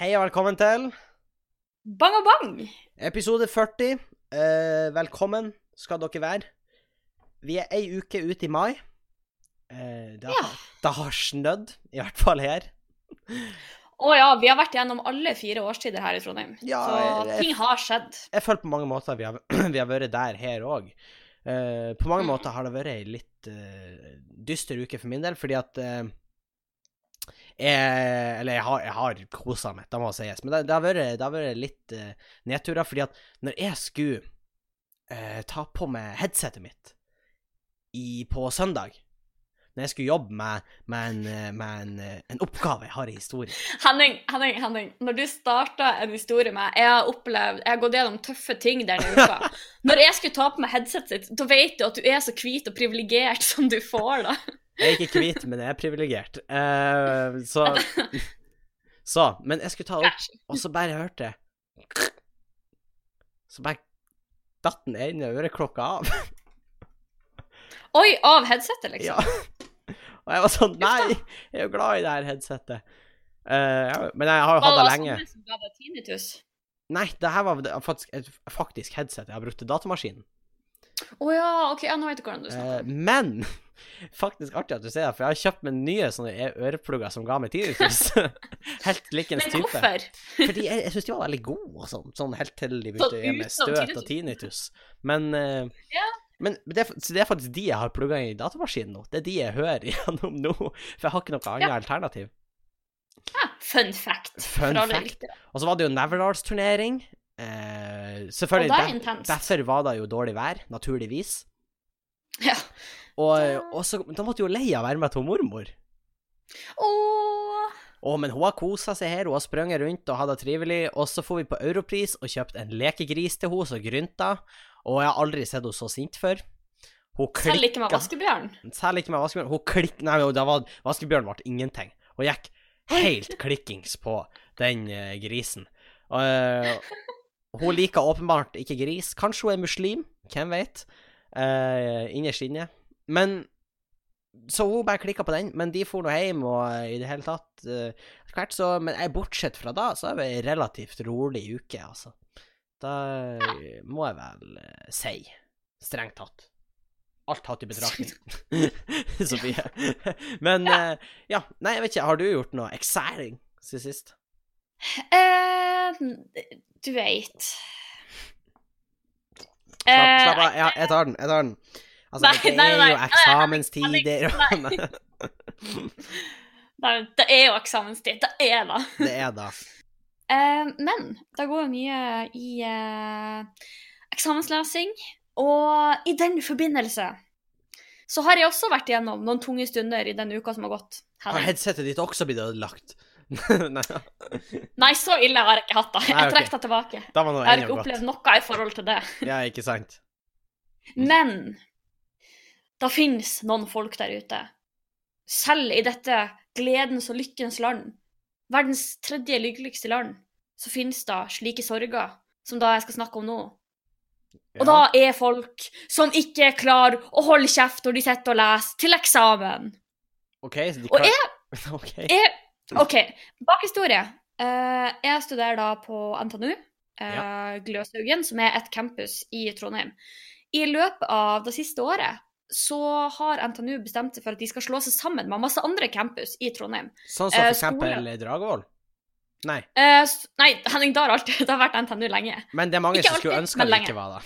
Hei og velkommen til Bang og bang! episode 40. Eh, velkommen skal dere være. Vi er ei uke ut i mai. Eh, det, har, det har snødd, i hvert fall her. Å ja, vi har vært gjennom alle fire årstider her i Trondheim. Ja, så jeg- ting har skjedd. Jeg føler på mange måter vi har, vi har vært der her òg. Eh, på mange Mm. måter har det vært ei litt uh, dyster uke for min del, fordi at eh, jeg, Eller jeg har, jeg har kosa meg, det må sies. Men det, det, har, vært, det har vært litt uh, nedturer, fordi at når jeg skulle uh, ta på meg headsetet mitt i, på søndag Når jeg skulle jobbe med, med, en, eh, med en, eh, en oppgave jeg har i historie Henning, Henning, Henning. Når du starta en historie med Jeg har opplevd, jeg har gått gjennom tøffe ting denne uka. Når jeg skulle ta på meg headsetet sitt, da vet du at du er så hvit og privilegert som du får, da. Jeg er ikke hvit, men jeg er privilegert. Uh, så Så, men jeg skulle ta det opp, og så bare hørte jeg Så bare datt den ene øreklokka av. Oi, av headsetet, liksom. Ja. Og jeg var sånn Nei, jeg er jo glad i det her headsetet. Uh, men jeg har jo hatt Var det det lenge. ga deg tinnitus? Nei, det her var faktisk et faktisk headset jeg har brukt til datamaskinen. Å ja, OK, ja, nå vet jeg hvordan du snakker. Uh, men faktisk artig at du sier det, for jeg har kjøpt meg nye sånne e- øreplugger som ga meg tinnitus. Helt likens Men type. hvorfor? Fordi jeg, jeg syns de var veldig gode sånn, sånn helt til de begynte å gi meg Sånn støt og tinnitus. Men, uh, Ja. men det, det er faktisk de jeg har plugga inn i datamaskinen nå. Det er de jeg hører gjennom nå. For jeg har ikke noe annet Ja. alternativ. Ja, fun fact. Fun fact. Og så var det jo Neverdalsturnering. Eh, selvfølgelig. det er der- derfor var det jo dårlig vær, naturligvis. Ja. Og, Da- og så Da måtte jo Leia være med til mormor. Åh. Å, men hun har kosa seg her, hun har sprunget rundt og hatt det trivelig. Og så får vi på Europris og kjøpt en lekegris til henne som grynta. Og jeg har aldri sett henne så sint før. Hun Selv ikke med vaskebjørn. Selv ikke med vaskebjørn. Hun klikk... Nei, det var vaskebjørn ble ingenting. Hun gikk helt klikkings på den uh, grisen. Eh, hun liker åpenbart ikke gris. Kanskje hun er muslim, hvem vet? Uh, innerst inne. Men Så hun bare klikka på den, men de for nå hjem, og i det hele tatt uh, hvert så Men jeg, bortsett fra da, så er det ei relativt rolig uke, altså. Da må jeg vel uh, si. Strengt tatt. Alt tatt i betraktning. Sofie. Men ja. ja. Nei, jeg vet ikke. Har du gjort noe exciting siden sist? Uh, du veit. Slapp, av. Ja, jeg tar den. Jeg tar den. Altså, Nei, det er nei, jo eksamenstider og Nei, det er jo eksamenstid. Det er da. Det er da. Uh, men det går jo mye i uh, eksamenslesing, og i den forbindelse så har jeg også vært igjennom noen tunge stunder i den uka som har gått. Har headsetet ditt også blitt ødelagt? Nei, Nei, så ille har jeg ikke hatt det. Jeg trekker det tilbake. Jeg har ikke opplevd noe i forhold til det. Ja, ikke sant? Men det finnes noen folk der ute, selv i dette gledens og lykkens land, verdens tredje lykkeligste land, så finnes det slike sorger som da jeg skal snakke om nå. Og da er folk som ikke klarer å holde kjeft når de sitter og leser til eksamen. OK, så de Og jeg, okay. jeg OK, bakhistorie. Uh, jeg studerer da på NTNU, eh, Gløshaugen, som er et campus i Trondheim. I løpet av det siste året så har NTNU bestemt seg for at de skal slå seg sammen med masse andre campus i Trondheim. Sånn som eh, for eksempel skole. Dragvoll? Nei. Eh, nei, Henning, har alltid det har vært NTNU lenge. Men det er mange Ikke som skulle alltid, ønske at det ikke var det.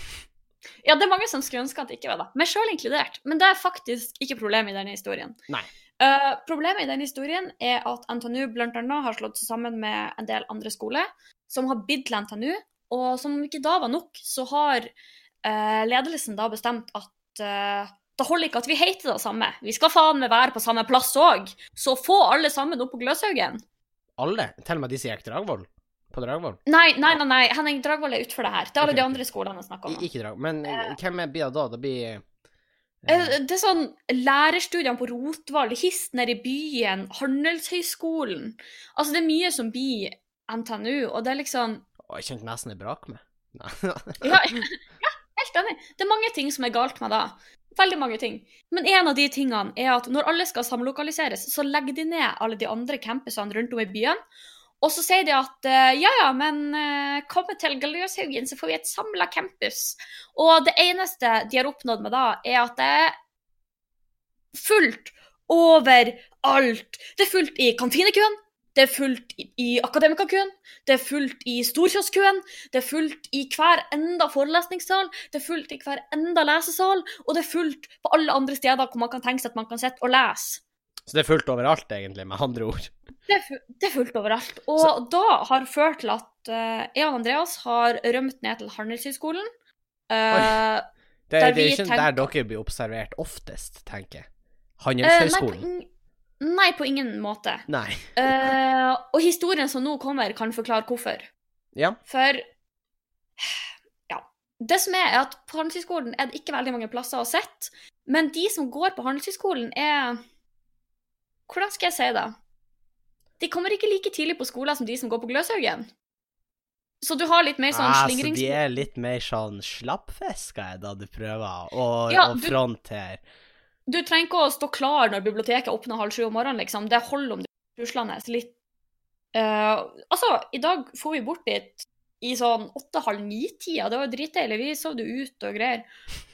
Ja, det er mange som skulle ønske at det ikke var det, meg sjøl inkludert. Men det er faktisk ikke problemet i denne historien. Nei. Eh, problemet i denne historien er at NTNU bl.a. har slått seg sammen med en del andre skoler som har bidd til NTNU, og som ikke da var nok, så har eh, ledelsen da bestemt at det holder ikke at vi heter det samme. Vi skal faen meg være på samme plass òg. Så få alle sammen opp på Gløshaugen. Alle? Til og med de som gikk Dragvoll? På Dragvoll? Nei, nei, nei, nei. Henning Dragvoll er utfor det her. Det er alle okay. de andre skolene jeg snakker om. Ikke Dragvoll. Men eh, hvem er- bia da? Det blir Eh, eh, Det er sånn lærerstudiene på Rotvald, Hist nede i byen, Handelshøyskolen Altså, det er mye som blir NTNU, og det er liksom Å, Jeg kjente nesten det brak med. Ja, ja, helt enig. Det er mange ting som er galt med det. Veldig mange ting. Men en av de tingene er at når alle skal samlokaliseres, så legger de ned alle de andre campusene rundt om i byen. Og så sier de at eh, ja, ja, men kom komme til Gløshaugen, så får vi et samla campus. Og det eneste de har oppnådd med da, er at det er fullt overalt. Det er fullt i kantinekøen, det er fullt i, akademikerkøen, det er fullt i storkioskkøen, det er fullt i hver enda forelesningssal, det er fullt i hver enda lesesal, og det er fullt på alle andre steder hvor man kan tenke seg at man kan sitte og lese. Så det er fullt overalt, egentlig, med andre ord. Det er, fu- det er fullt overalt. Og Så- da har ført til at jeg og Andreas har rømt ned til Handelshøyskolen. Uh, Det, det er ikke tenker- der dere blir observert oftest, tenker jeg. eh, Handelshøyskolen? Uh, nei, på ingen måte. Nei. uh, og historien som nå kommer, kan forklare hvorfor. Ja. For ja. Det som er, er at på Handelshøyskolen er det ikke veldig mange plasser å sitte. Men de som går på Handelshøyskolen, er Hvordan skal jeg si det? De kommer ikke like tidlig på skolen som de som går på Gløshaugen. Så du har litt mer sånn ah, så de er litt mer sånn slappfiska, da du prøver å, Ja, å frontere Du trenger ikke å stå klar når biblioteket åpner halv sju om morgenen, liksom. Det holder om du er puslende litt. uh, altså, i dag får vi bort dit i sånn åtte-halv ni-tida. Det var jo dritdeilig. Vi sov jo ute og greier.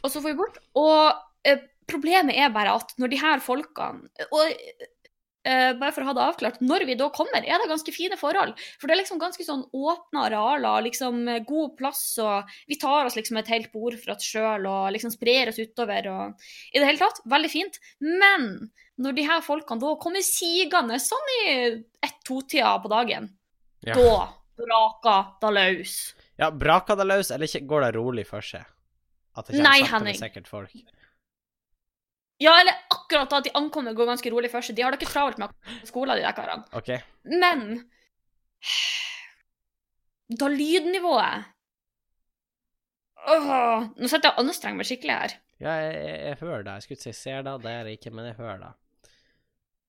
Og så får vi bort. Og uh, problemet er bare at når de her folkene Og eh, bare for å ha det avklart, når vi da kommer, er det ganske fine forhold. For det er liksom ganske sånn åpne arealer, liksom eh, god plass, og vi tar oss liksom et helt bord for oss sjøl og liksom sprer oss utover og I det hele tatt, veldig fint. Men når de her folkene da kommer sigende sånn i ett-to-tida på dagen, Ja, da braker det løs. ja Braker det løs, eller går det rolig for seg? At det kommer Nei, sakte, men sikkert folk? Ja, eller akkurat da de ankommer går ganske rolig først. De har da ikke travelt med skolen, de der karene. OK? Men da lydnivået Åh, Nå sitter jeg anstrenger meg skikkelig her. Ja, jeg, jeg, jeg hører det. Jeg skulle ikke si ser det, det er det ikke, men jeg hører det.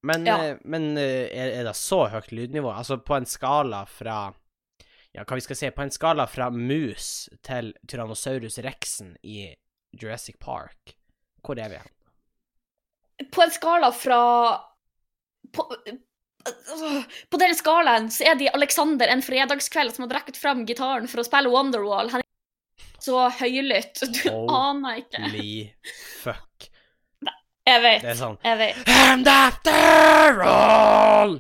Men, Ja. eh, men eh, er, er det så høyt lydnivå? Altså på en skala fra Ja, hva vi skal si? På en skala fra mus til Tyrannosaurus rexen i Jurassic Park, hvor er vi hen? På en skala fra På, på den skalaen så er de Alexander en fredagskveld som har drukket fram gitaren for å spille Wonderwall. Han er så høylytt. Du Holy aner ikke. Holy fuck. Jeg vet. Det er sånn Jeg vet. And after all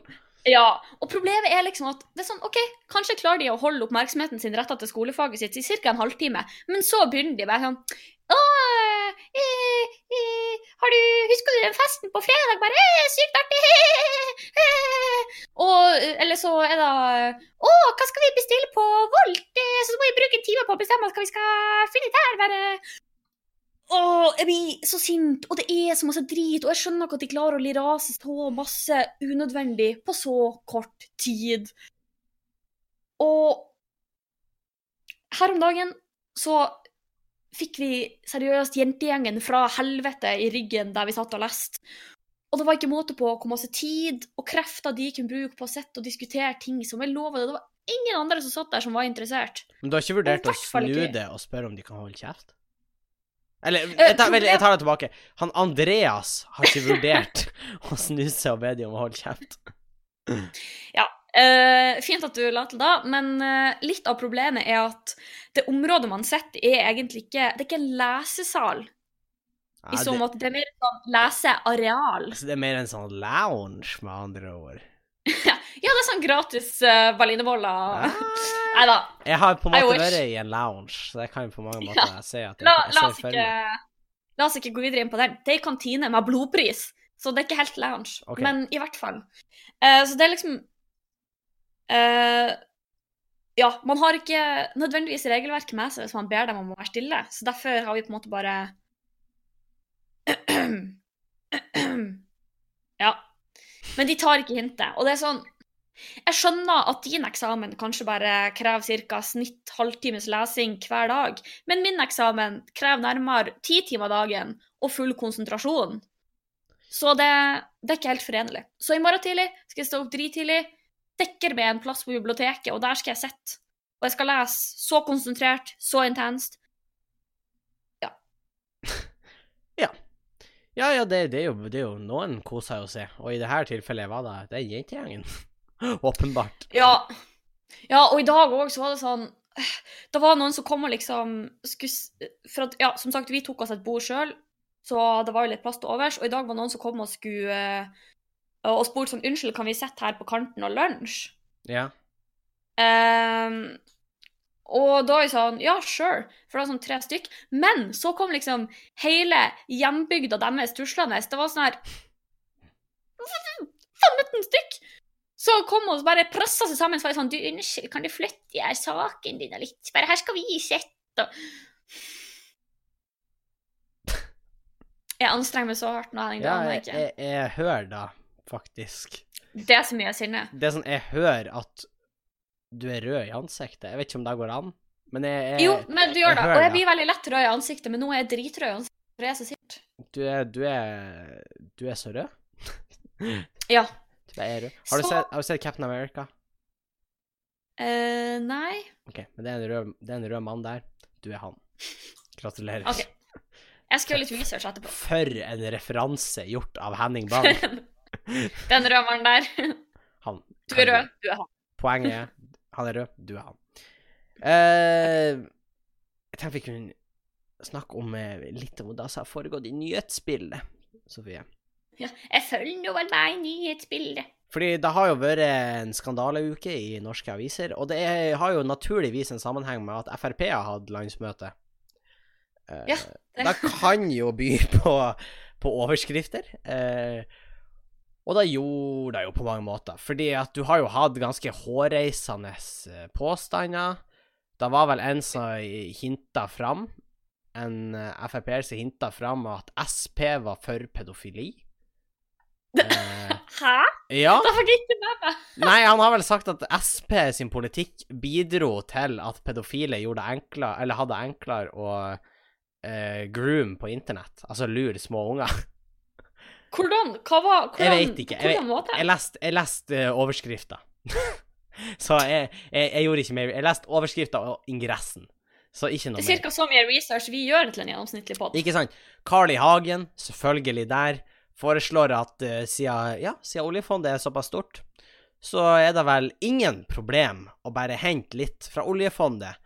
Ja, og problemet er liksom at det er sånn, ok, kanskje klarer de å holde oppmerksomheten sin retta til skolefaget sitt i ca. en halvtime, men så begynner de bare sånn har du, husker du den festen på fredag? Bare eh, sykt artig! Eh, og, eller så er det Å, hva skal vi bestille på Volt? Eh, så må vi bruke en time på å bestemme hva vi skal finne der. Bare Åh, jeg blir så sint, og det er så masse drit, og jeg skjønner ikke at de klarer å li rase så masse unødvendig på så kort tid. Og her om dagen så fikk vi seriøst jentegjengen fra helvete i ryggen der vi satt og leste. Og det var ikke måte på hvor masse tid og krefter de kunne bruke på å sitte og diskutere ting som er lova. det. Var ingen andre som satt der som var interessert. Men du har ikke vurdert å snu det og spørre om de kan holde kjeft? Eller, Eh, jeg tar, jeg tar det tilbake. Han Andreas har ikke vurdert å snu seg og be de om å holde kjeft. Eh, fint at du la til da, men uh, litt av problemet er at det området man sitter er egentlig ikke Det er ikke en lesesal Nei, i så måte. Det er mer et sånn leseareal. altså, det er mer en sånn lounge, med andre ord. Ja, det er sånn gratis uh, berlinerboller. Nei da. Jeg har på en måte vært i en lounge, så jeg kan på mange måter si at jeg, La, jeg la, oss ikke, la oss ikke gå videre inn på den. Det er en kantine med blodpris, så det er ikke helt lounge. Okay. Men i hvert fall. Uh, så det er liksom eh, Ja, man har ikke nødvendigvis regelverket med seg hvis man ber dem om å være stille, så derfor har vi på en måte bare Ja. Men de tar ikke hintet. Og det er sånn Jeg skjønner at din eksamen kanskje bare krever ca. snitt halvtimes lesing hver dag, men min eksamen krever nærmere ti timer dagen og full konsentrasjon. Så det, det er ikke helt forenlig. Så i morgen tidlig skal jeg stå opp drittidlig, dekker med en plass på biblioteket, og der skal jeg sitte. Og jeg skal lese så konsentrert, så intenst. Ja, ja, det, det, er jo, det er jo Noen koser å se, og i dette tilfellet var det den jentegjengen. Åpenbart. Ja. ja, og i dag òg så var det sånn Det var noen som kom og liksom skulle For at, ja, som sagt, vi tok oss et bord sjøl, så det var jo litt plass til overs. Og i dag var det noen som kom og skulle eh, Og spurte sånn Unnskyld, kan vi sitte her på kanten og lunsj? Ja. Um, og da er jeg sånn Ja, sure. For det var sånn tre stykk. Men så kom liksom hele hjembygda deres tuslende. Det var sånn her 15 stykk! Så kom hun og bare pressa seg sammen. Så var jeg sånn Du, unnskyld, kan du flytte her saken din litt? Bare her skal vi sitte og Jeg anstrenger meg så hardt nå, Henning. Ja jeg jeg, jeg hører da, faktisk. Det er så mye sinne. Det er sånn, jeg hører at du er rød i ansiktet. Jeg vet ikke om det går an, men jeg, jeg Jo, men du gjør det. Og jeg blir veldig lett rød i ansiktet, men nå er jeg dritrød i ansiktet. For jeg er så sint. du, er, du er Du er så rød. Ja. Du er rød. Har du, Så- sett, har du sett Captain America? Uh, nei. OK, men det er, rød, det er en rød mann der. Du er han. Gratulerer. Okay. Jeg skal gjøre litt research etterpå. For en referanse gjort av Henning Bang. Den røveren der. Han. Du er rød, du er han. Poenget er han er rød, du er han. Uh, jeg tenkte vi kunne snakke om eh, litt om det som har foregått i nyhetsbildet, Sofie. Ja, jeg følger nå vel meg i nyhetsbildet. Fordi det har jo vært en skandaleuke i norske aviser, og det er, har jo naturligvis en sammenheng med at Frp har hatt landsmøte. Uh, Ja, det- kan jo by på, på overskrifter. Eh, og det gjorde det jo på mange måter, fordi at du har jo hatt ganske hårreisende eh, påstander. Det var vel en som hinta fram, en eh, Frp-er som hinta fram at Sp var for pedofili. Eh, Hæ? ja. Da fikk jeg ikke med meg. Nei, han har vel sagt at Sp sin politikk bidro til at pedofile gjorde det enklere, eller hadde enklere å eh, groom på internett. Altså lure små unger. Hvordan? Hva var hvordan, Jeg vet ikke. Jeg, jeg leste jeg leste uh, overskrifta. Så jeg, jeg, gjorde ikke mer. Jeg leste overskrifta og ingressen. Så ikke noe mer. Det er ca. så mye research vi gjør til en gjennomsnittlig pod. Ikke sant? Carl I. Hagen, selvfølgelig der, foreslår at uh, siden, ja, siden oljefondet er såpass stort, så er det vel ingen problem å bare hente litt fra oljefondet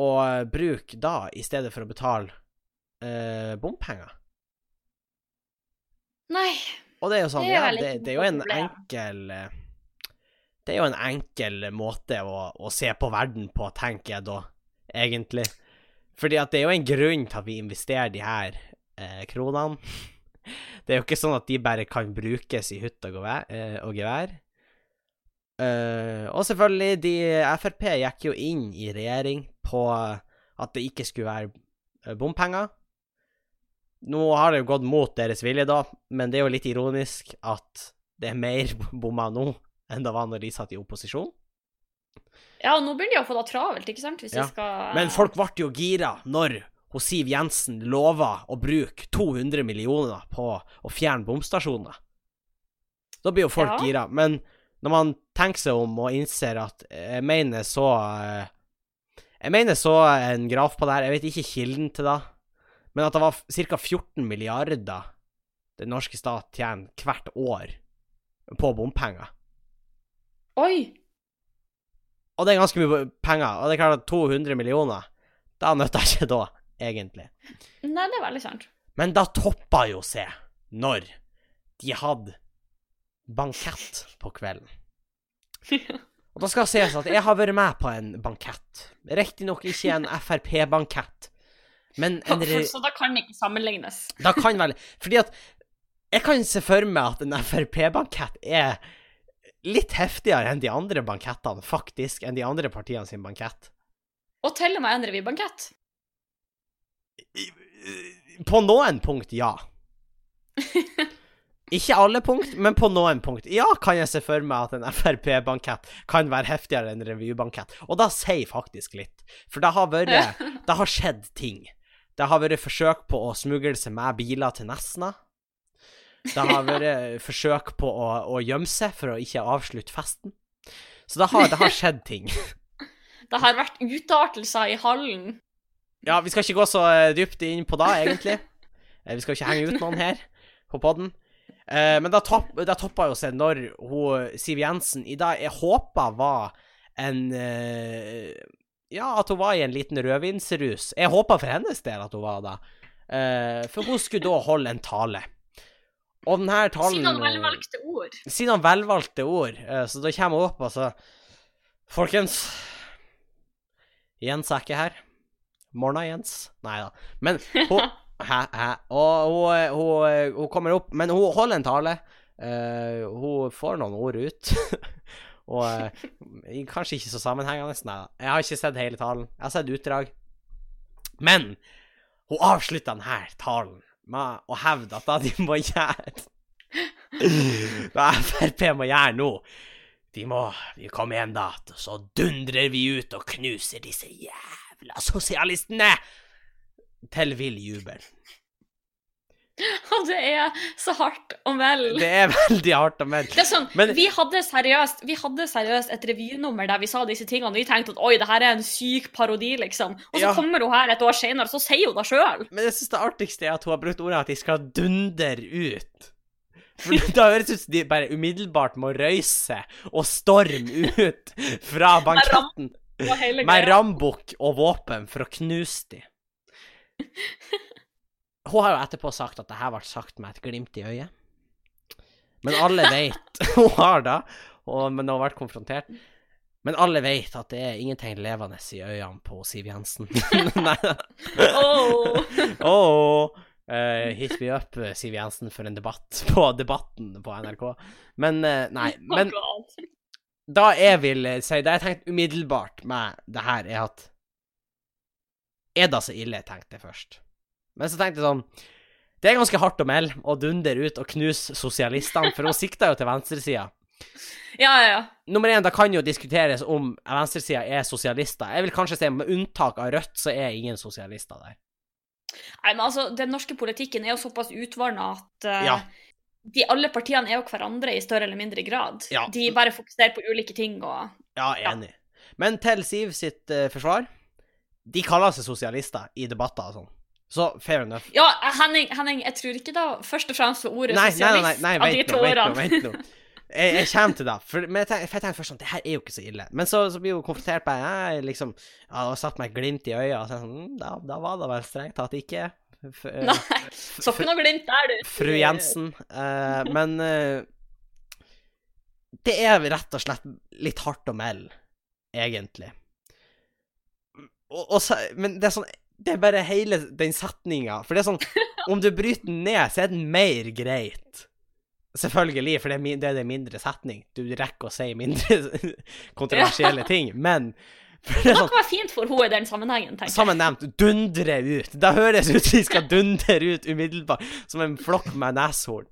og bruke da i stedet for å betale uh, bompenger. Nei. Og det er jo sånn, Det er ja, det, det er jo en enkel eh, Det er jo en enkel måte å, å se på verden på, tenker jeg da, egentlig. Fordi at det er jo en grunn til at vi investerer de her eh, kronene. Det er jo ikke sånn at de bare kan brukes i hytt og gevær. Eh, og, gevær. Eh, og selvfølgelig, de, Frp gikk jo inn i regjering på at det ikke skulle være eh, bompenger. Nå har det jo gått mot deres vilje, da, men det er jo litt ironisk at det er mer bomma nå enn det var når de satt i opposisjon. Ja, nå begynner de å få det travelt, ikke sant? Hvis Ja. skal Men folk ble jo gira når hun Siv Jensen lova å bruke 200 millioner på å fjerne bomstasjoner. Da blir jo folk Ja. gira. Men når man tenker seg om og innser at Jeg mener så eh, Jeg mener så en graf på det her, jeg vet ikke kilden til det, men at det var ca. 14 milliarder den norske stat tjener hvert år på bompenger. Oi! Og det er ganske mye penger. Og det er klart at 200 millioner, da nytter ikke da, egentlig. Nei, det er veldig sant. Men da toppa jo seg når de hadde bankett på kvelden. Og da skal det sies at jeg har vært med på en bankett. Riktignok ikke en Frp-bankett, men en re Så da kan det ikke sammenlignes. Da kan vel Fordi at jeg kan se for meg at en Frp-bankett er litt heftigere enn de andre bankettene, faktisk, enn de andre partiene sin bankett. Og til og med en revybankett. På noen punkt, ja. Ikke alle punkt, men på noen punkt. Ja, kan jeg se for meg at en Frp-bankett kan være heftigere enn en revybankett. Og da sier faktisk litt. For det har vært Det har skjedd ting. Det har vært forsøk på å smugle seg med biler til Nesna. Det har vært forsøk på å, å gjemme seg for å ikke avslutte festen. Så det har, det har skjedd ting. Det har vært utartelser i hallen. Ja, vi skal ikke gå så eh, dypt inn på det, egentlig. Eh, Vi skal ikke henge ut noen her på podden. Eh, men da, topp, toppa jo seg når hun, Siv Jensen i dag jeg håpa var en eh, Ja, at hun var i en liten rødvinsrus. Jeg håpa for hennes del at hun var det. Uh, for hun skulle da holde en tale. Og den her talen Si noen velvalgte ord. Si noen velvalgte ord. Uh, så da kommer hun opp, og så Folkens. Jens er ikke her. Morna, Jens. Nei da. Men hun Hæ, hæ. Og hun, hun, hun kommer opp, men hun holder en tale. Uh, hun får noen ord ut. og eh, kanskje ikke så sammenhengende. Nei da. Jeg har ikke sett hele talen. Jeg har sett utdrag. Men hun avslutter denne talen med å hevde at det de må gjøre Hva Frp må gjøre nå De må vi komme igjen, da, så dundrer vi ut og knuser disse jævla sosialistene! Til vill jubel. Og det er så hardt og vel. Det er veldig hardt og melde. Det er sånn, Men- vi, hadde seriøst, vi hadde seriøst et revynummer der vi sa disse tingene, og vi tenkte at oi, det her er en syk parodi, liksom. Og så Ja. kommer hun her et år senere, og så sier hun det sjøl. Men jeg syns det artigste er at hun har brukt ordet at de skal dundre ut. For Da høres det ut som de bare umiddelbart må røyse og storme ut fra banketten med rambukk og våpen for å knuse de. Hun har jo etterpå sagt at det her ble sagt med et glimt i øyet. Men alle vet Hun har da, og, men hun har vært konfrontert. Men alle vet at det er ingenting levende i øynene på Siv Jensen. Nei da. Åh. Oh, uh, hit me up, eh, Siv Jensen, for en debatt på Debatten på NRK. Men uh, nei. Men Oh da jeg vil eh, si Det jeg tenkte umiddelbart med det her, er at Er det så ille, tenkte jeg først. Men så tenkte jeg sånn Det er ganske hardt å melde å dundre ut og knuse sosialistene, for hun sikta jo til venstresida. Ja, ja, ja. Nummer én, det kan jo diskuteres om venstresida er sosialister. Jeg vil kanskje si med unntak av Rødt, så er ingen sosialister der. Nei, men altså, Den norske politikken er jo såpass utvanna at uh, Ja. de alle partiene er jo hverandre i større eller mindre grad. Ja. De bare fokuserer på ulike ting og Ja, enig. Men til Siv sitt uh, forsvar, de kaller seg sosialister i debatter og sånn. Så fair enough. Ja, Henning, Henning, jeg tror ikke da først og fremst for ordet Nei, nei, sosialist nei, nei, nei, vent nå, vent nå, vent nå. Jeg, jeg kommer til det. For, men jeg tenker, jeg tenker først sånn, det her er jo ikke så ille. Men så, så blir hun konfrontert med Jeg liksom ja, og satt meg glimt i øya, og så sånn «Mm, da, da var det vel strengt tatt ikke. F, eh, Nei, så ikke noe glimt der, du. Fru Jensen. Uh, men uh, det er rett og slett litt hardt å melde, egentlig. Og, og men det er sånn Det er bare hele den setninga. For det er sånn Om du bryter den ned, så er den mer greit. Selvfølgelig, for det er, min, det er mindre setning. Du rekker å si mindre kontroversielle ting. Men for det Det sånn kan være fint for henne i den sammenhengen, tenker jeg. Sammen nevnt, dundre ut. Det høres ut som de skal dundre ut umiddelbart, som en flokk med neshorn.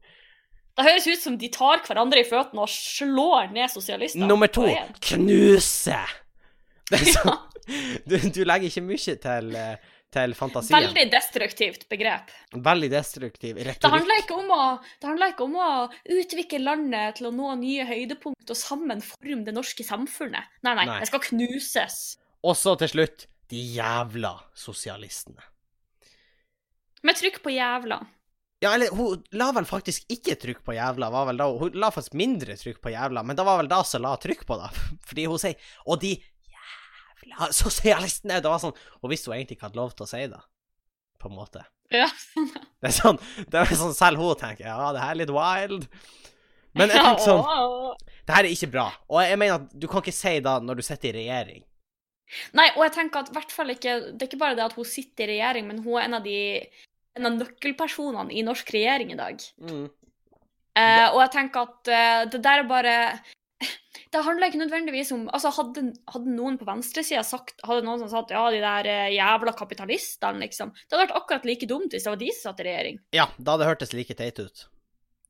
Det høres ut som de tar hverandre i føttene og slår ned sosialister. Nummer to knuse. Det er sånn, du, du legger ikke mye til, eh, til fantasien. Veldig, destruktivt begrep. Veldig destruktiv Det handler, ikke om å, det handler ikke om å utvikle landet til å nå nye høydepunkt og sammen forme det norske samfunnet. Nei, nei, Nei. det skal knuses. Og så til slutt de jævla sosialistene. Med trykk på jævla. Ja, eller hun la vel faktisk ikke trykk på jævla, var vel da Hun la faktisk mindre trykk på jævla, men det var vel da som la trykk på det. Fordi hun sier Og de jævla er Det var sånn Hun visste hun egentlig ikke hadde lov til å si det, på en måte. Ja. Det er sånn, det er sånn Selv hun tenker ja, det her er litt wild. Men jeg tenker sånn Det her er ikke bra. Og jeg mener at du kan ikke si det når du sitter i regjering. Nei, og jeg tenker at hvert fall ikke Det er ikke bare det at hun sitter i regjering, men hun er en av de en av nøkkelpersonene i norsk regjering i dag. Eh, og jeg tenker at uh, det der er bare Det handler ikke nødvendigvis om Altså, hadde, hadde noen på venstresida sagt Hadde noen som sagt ja, de der eh, jævla kapitalistene, liksom Det hadde vært akkurat like dumt hvis det var de som satt i regjering. Ja, da hadde det hørtes like teit ut.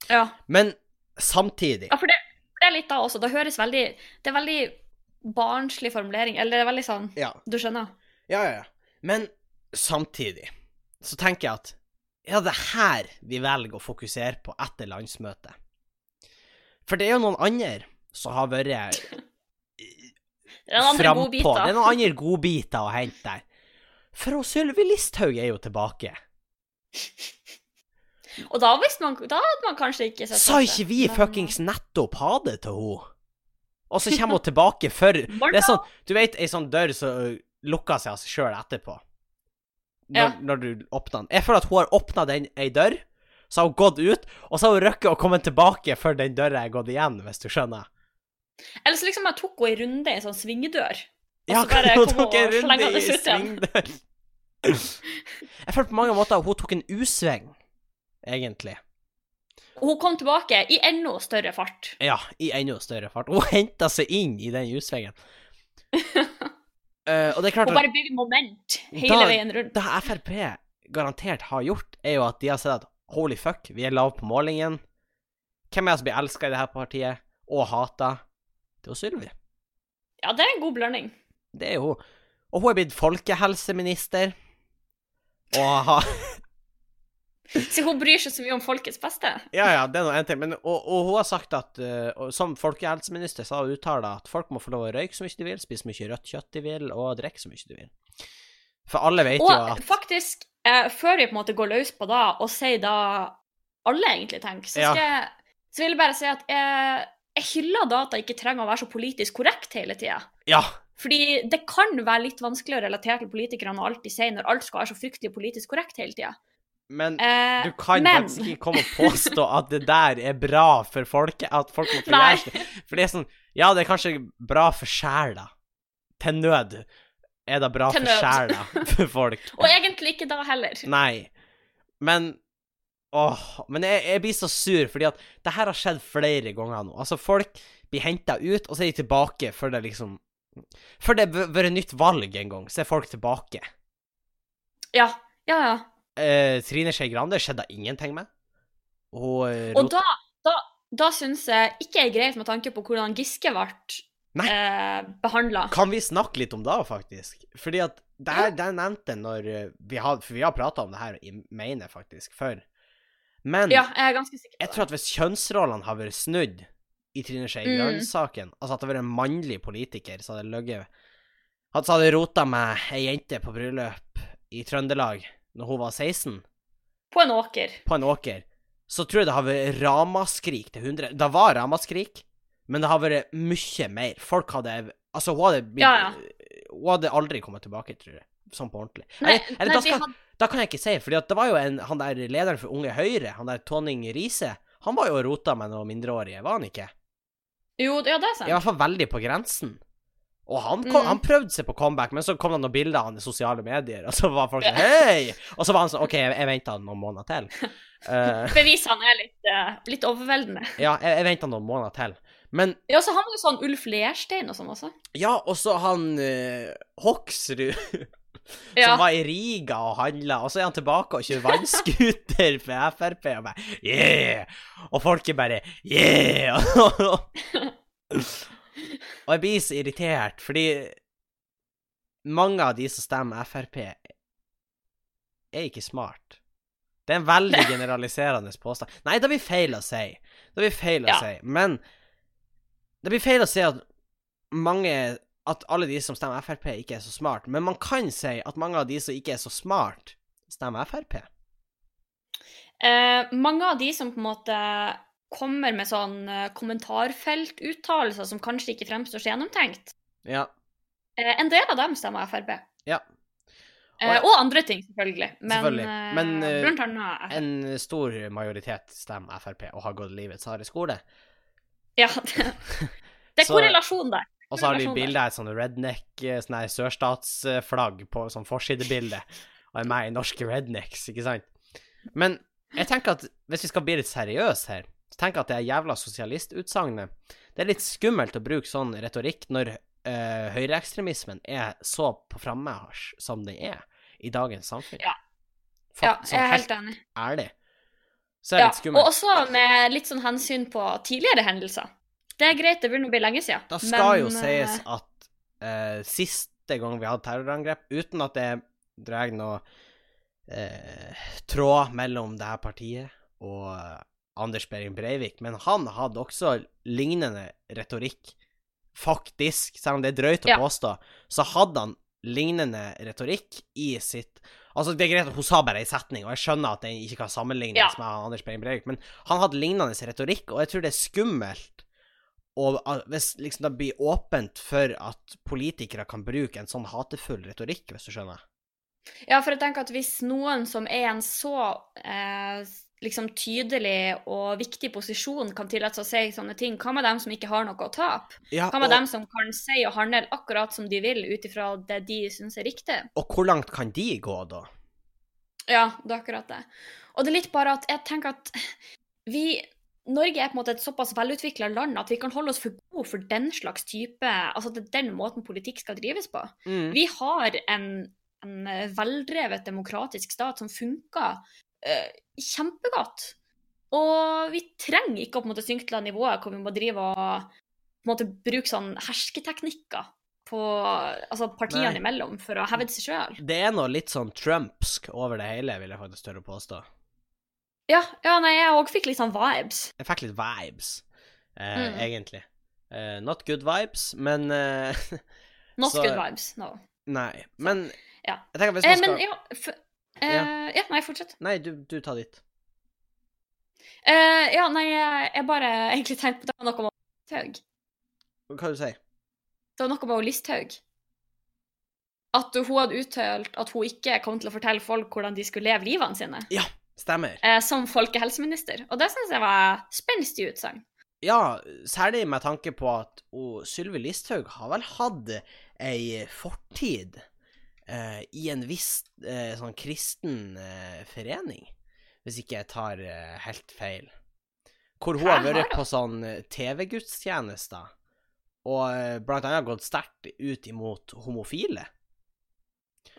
Ja, Men samtidig ja for, det, det er litt da også. Det høres veldig Det er veldig barnslig formulering. Eller det er veldig sånn Ja. Du skjønner? Ja, ja, ja. Men samtidig så tenker jeg at ja, det er her vi velger å fokusere på etter landsmøtet. For det er jo noen andre som har vært andre frampå. Det er noen andre godbiter å hente der. For Sylvi Listhaug er jo tilbake. Og da man Da hadde man kanskje ikke sett Sa ikke vi fuckings nettopp ha det til henne? Og så kommer hun tilbake for Det er sånn, du vet ei sånn dør som lukker seg av seg sjøl etterpå. Når, Ja. når du åpner den. Jeg føler at hun har åpna den ei dør, så har hun gått ut, og så har hun røkket å komme tilbake før den døra er gått igjen, hvis du skjønner. Eller så liksom jeg tok henne i runde i en sånn svingedør. Og Ja, så bare hun tok en runde i svingdør. Jeg føler på mange måter at hun tok en U-sving, egentlig. Hun kom tilbake i enda større fart. Ja, i enda større fart. Hun henta seg inn i den U-svingen. uh, og det er klart Hun bare bygde moment hele Da- veien rundt. det Frp garantert har gjort, er jo at de har sett at holy fuck, vi er lav på målingen. Hvem er det som blir elska i det her partiet, og hata? Det er jo Sylvi. Ja, det er en god blanding. Det er jo. Og hun er blitt folkehelseminister. Og har Så hun bryr seg så mye om folkets beste. Ja, ja, det er nå en ting. Men, og, og hun har sagt at uh, som folkehelseminister så har hun uttalt at folk må få lov å røyke så mye de vil, spise mye rødt kjøtt de vil, og drikke så mye de vil. For alle vet jo Og at faktisk, eh, før vi på en måte går løs på da, og sier da alle egentlig tenker, så, Ja. skal jeg, så vil jeg bare si at jeg, jeg hyller da at jeg ikke trenger å være så politisk korrekt hele tida. Ja, Fordi det kan være litt vanskelig å relatere til politikerne og alt de sier, når alt skal være så fryktelig politisk korrekt hele tida. men Eh, du kan men faktisk ikke komme og påstå at det der er bra for folket, at folk må Nei. forgjøre seg. For det er sånn Ja, det er kanskje bra for sjela. Til nød er det bra for sjela for folk. Og egentlig ikke da heller. Nei. Men Åh, men jeg, jeg blir så sur, fordi at det her har skjedd flere ganger nå. Altså, folk blir henta ut, og så er de tilbake før det liksom Før det har vært nytt valg en gang, så er folk tilbake. Ja, ja, ja. Eh, Trine Skei Grande skjedde ingenting med. Og, eh, Og da, da, da syns jeg ikke er greit med tanke på hvordan Giske ble eh, behandla. Kan vi snakke litt om det, faktisk? Fordi at det her, det nevnte når eh, vi har For vi har prata om det her i Meine, faktisk, før. Men Ja, jeg er ganske sikker på jeg tror at hvis kjønnsrollene har vært snudd i Trine Skei Grønn-saken, mm. altså at det hadde vært en mannlig politiker som hadde ligget at Så hadde rota med ei jente på bryllup i Trøndelag når hun var 16, På en åker. på en åker, så tror jeg det har vært ramaskrik til 100 Det var ramaskrik, men det har vært mye mer. Folk hadde Altså, hun hadde blitt Ja, ja. Hun hadde aldri kommet tilbake, tror jeg. Sånn på ordentlig. Nei, eller, eller nei, da, vi skal, hadde, da kan jeg ikke si, for det var jo en Han der lederen for Unge Høyre, han der Tonning Riise, han var jo og rota med noen mindreårige, var han ikke? jo, ja, det er sant. I hvert fall veldig på grensen. Og han, kom, Mm. han prøvde seg på comeback, men så kom det noen bilder av han i sosiale medier, og så var folk sånn Hei! Og så var han sånn OK, jeg, jeg venta noen måneder til. Uh, Bevisene er litt, uh, litt overveldende. ja, jeg, jeg venta noen måneder til. Men Ja, så han var jo sånn Ulf Lerstein og sånn også. ja, og så han uh, Hoksrud Ja. som var i Riga og handla, og så er han tilbake og kjører vannscooter med Frp, og bare yeah! Og folk er bare yeah! og jeg blir så irritert, fordi mange av de som stemmer Frp, er ikke smart. Det er en veldig generaliserende påstand. Nei, det blir feil å si. Det blir feil å Ja. si. Men det blir feil å si at mange At alle de som stemmer Frp, ikke er så smart. Men man kan si at mange av de som ikke er så smart, stemmer Frp. Eh, mange av de som på en måte kommer med sånn eh, kommentarfeltuttalelser som kanskje ikke fremstår så gjennomtenkt, Ja. eh, en del av dem stemmer Frp. Ja. Eh, og andre ting, selvfølgelig. Men, Selvfølgelig. Men, Frp. En stor majoritet stemmer Frp og har gått livets harde skole. Ja, det, det er Så- korrelasjon der. Og så har de bilde av et sånn redneck, eh, sånn her sørstatsflagg på sånn forsidebilde. Er med i norske rednecks, ikke sant? Men jeg tenker at hvis vi skal bli litt seriøse her, så tenker jeg at det er jævla sosialistutsagnet Det er litt skummelt å bruke sånn retorikk når uh, høyreekstremismen er så på frammarsj som den er i dagens samfunn. Ja. Ja, sånn jeg er helt helt enig. ærlig. Så er det Ja, litt skummelt. og også med litt sånn hensyn på tidligere hendelser. Det er greit, det begynner å bli lenge siden. Da skal jo sies eh, at uh, siste gang vi hadde terrorangrep, uten at det drar noe uh, tråd mellom det her partiet og Anders Behring Breivik, men han hadde også lignende retorikk. Faktisk, selv om det er drøyt å Ja. påstå, så hadde han lignende retorikk i sitt Altså, det er greit at hun sa bare ei setning, og jeg skjønner at den ikke kan sammenlignes Ja. med Anders Behring Breivik, men han hadde lignende retorikk, og jeg tror det er skummelt og hvis liksom det blir åpent for at politikere kan bruke en sånn hatefull retorikk, hvis du skjønner. Ja, for jeg tenker at hvis noen som er en så eh, liksom tydelig og viktig posisjon, kan tillate seg å si sånne ting, hva med dem som ikke har noe å tape? Ja, Hva med og, dem som kan si og handle akkurat som de vil, ut ifra det de syns er riktig? og hvor langt kan de gå, da? Ja, det er akkurat det. Og det er litt bare at jeg tenker at vi Norge er på en måte et såpass velutvikla land at vi kan holde oss for gode for den slags type Altså det er den måten politikk skal drives på. Mm. Vi har en, en veldrevet demokratisk stat som funker uh, kjempegodt. Og vi trenger ikke å på en måte synke til det nivået hvor vi må drive og på en måte bruke sånn hersketeknikker på altså partiene Nei. imellom for å hevde seg sjøl. Det er noe litt sånn trumpsk over det hele, vil jeg faktisk tørre å påstå. Ja, ja, nei, jeg òg fikk litt sånn vibes. Jeg fikk litt vibes, eh, Mm. egentlig. Eh, not good vibes, men eh, Not Så- good vibes, no. Nei. Men Ja. jeg tenker hvis Eh, man skal men ja, f eh, ja. nei, fortsett. Nei, du, du tar ditt. Eh, ja, nei, jeg, bare egentlig tenkte på det var noe med Listhaug. Hva du sier Det var noe med Listhaug. At hun hadde uttalt at hun ikke kom til å fortelle folk hvordan de skulle leve livene sine, Stemmer. eh, som folkehelseminister. Og det syns jeg var spenstig utsagn. Ja, særlig med tanke på at oh, Sylvi Listhaug har vel hatt ei fortid eh, i en viss eh, sånn kristen eh, forening, hvis ikke jeg tar eh, helt feil. Hvor hun Hæ, har vært på sånn eh, TV-gudstjenester, og blant annet gått sterkt ut imot homofile.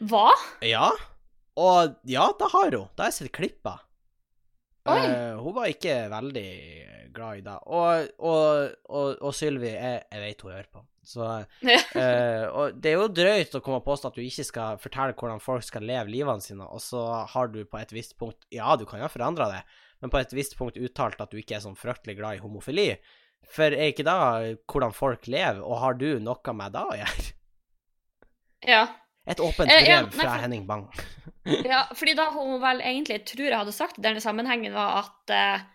Hva? Ja, og ja, det har hun. Det har jeg sett klippa. Oi. Eh, hun var ikke veldig glad i det. Og, og, og, og Sylvi, jeg, jeg vet hun hører på. Så, uh, og det er jo drøyt å komme og påstå at du ikke skal fortelle hvordan folk skal leve livene sine, og så har du på et visst punkt Ja, du kan jo ha forandra det, men på et visst punkt uttalt at du ikke er sånn fryktelig glad i homofili. For er ikke da hvordan folk lever, og har du noe med det å gjøre? ja. Et åpent Eh, ja, brev nei, fra for- Henning Bang. ja. Fordi da hun vel egentlig tror jeg hadde sagt i denne sammenhengen, var at uh,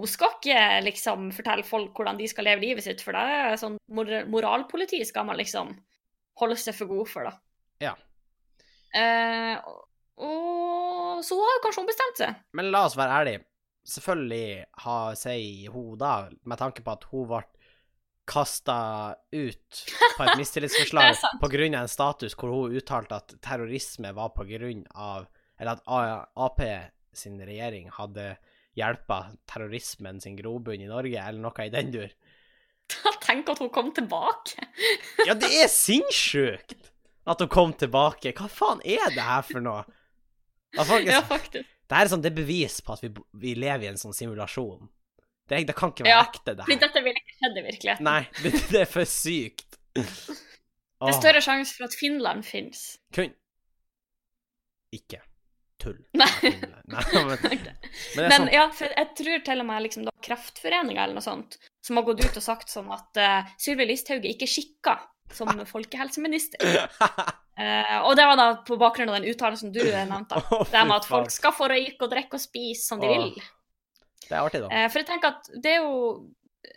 hun skal ikke liksom fortelle folk hvordan de skal leve livet sitt, for det er sånn mor moralpoliti skal man liksom holde seg for god for, da. Ja. Uh, og så har kanskje hun bestemt seg. Men la oss være ærlige. Selvfølgelig har sier hun da, med tanke på at hun ble kasta ut på et mistillitsforslag pga. på grunn av en status hvor hun uttalte at terrorisme var av Eller at Ap sin regjering hadde hjelpa terrorismen sin grobunn i Norge, eller noe i den dur. Tenk at hun kom tilbake. Ja, det er sinnssykt at hun kom tilbake. Hva faen er det her for noe? Ja, faktisk, Ja, faktisk. Det her er sånn, det er bevis på at vi, vi lever i en sånn simulasjon. Det, det kan ikke være Ja, ekte, det her. dette vil skjedd i virkeligheten. Nei, det, det er for sykt. Det er større sjanse for at Finland fins. Kun Ikke tull. Nei. Nei, men, men det er Men sånn ja, for jeg tror til og med liksom da Kreftforeninga eller noe sånt, som har gått ut og sagt sånn at uh, Sylvi Listhaug er ikke skikka som folkehelseminister. uh, og det var da på bakgrunn av den uttalelsen du nevnte. Oh, Det med at folk skal få røyke og drikke og spise som de oh. vil. Det er artig, da. Uh, for jeg tenker at det er jo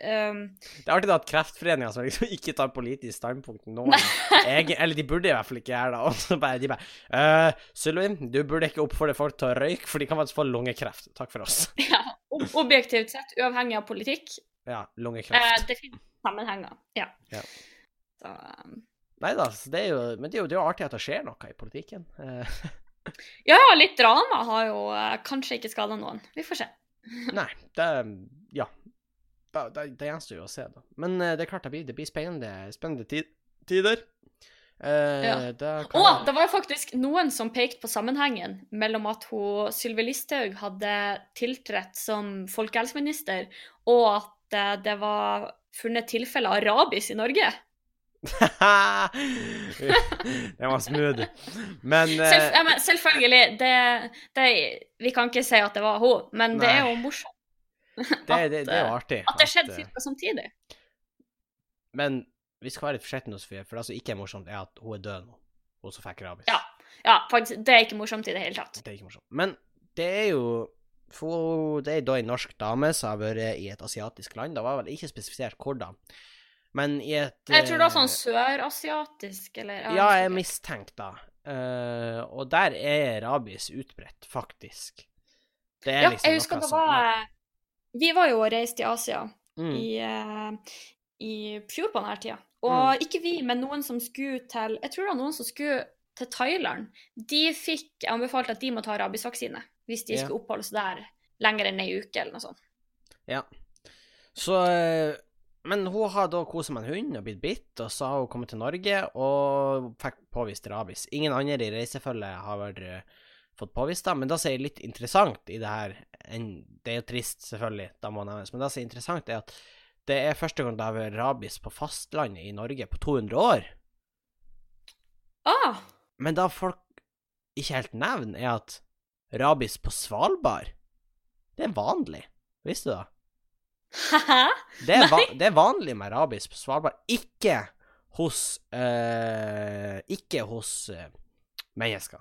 ehm, Det er artig da at Kreftforeninga som liksom ikke tar politisk standpunkt nå Eller de burde i hvert fall ikke gjøre det. Og så bare de bare uh, Sylvin, du burde ikke oppfordre folk til å røyke, for de kan faktisk få lungekreft. Takk for oss. ja, ob- objektivt sett, uavhengig av politikk, Ja, lungekreft. lungekreft. det finnes sammenhenger. Ja. Ja. Så, um... Nei da, det er jo Men det er jo, det er jo artig at det skjer noe i politikken. Uh. ja, litt drama har jo kanskje ikke skada noen. Vi får se. nei, det Ja. Det, det, gjenstår jo å se, da. Men uh, det er klart det blir, det blir spennende, spennende tid, tider. Uh, Ja. det kan Og det var jo faktisk noen som pekte på sammenhengen mellom at hun, Sylvi Listhaug hadde tiltrådt som folkehelseminister, og at uh, det var funnet tilfeller av rabies i Norge. det var smooth. Men uh... Selv, ja, men selvfølgelig, det, det, vi kan ikke si at det var hun, men det er jo morsomt det, det, det er jo artig. at det skjedde eh, ca. samtidig. Men vi skal være litt forsiktige nå, Sofie, for det som ikke er morsomt, er at hun er død nå. hun som fikk rabies. Ja. Ja, faktisk, det er ikke morsomt i det hele tatt. Det er ikke morsomt. Men det er jo for Det er da en norsk dame som har vært i et asiatisk land. Det var vel ikke spesifisert hvordan. Men i et Jeg tror det var sånn eh, sørasiatisk, eller Ja, jeg er mistenkt da. Uh, og der er rabies utbredt, faktisk. Det er Ja, liksom jeg husker det som- var Vi var jo og reiste i Asia mm. i, uh, i fjor på denne tida. Og ikke vi, men noen som skulle til Jeg tror det var noen som skulle til Thailand. De fikk anbefalt at de må ta rabiesvaksine hvis de Ja. skulle oppholde seg der lenger enn ei uke eller noe sånt. Ja. Så eh, Men hun har da kost med en hund og blitt bitt, og så har hun kommet til Norge og fikk påvist rabies. Ingen andre i reisefølget har vært, eh, fått påvist da. men det som er litt interessant i det her Det er jo trist, selvfølgelig, da må nevnes, men det som er interessant, er at det er første gang det har vært rabies på fastlandet i Norge på 200 år. Ah! Men det folk ikke helt nevner, er at rabies på Svalbard, det er vanlig. Visste du det? Det er, det er vanlig med rabies på Svalbard. Ikke hos øh, Ikke hos øh, mennesker.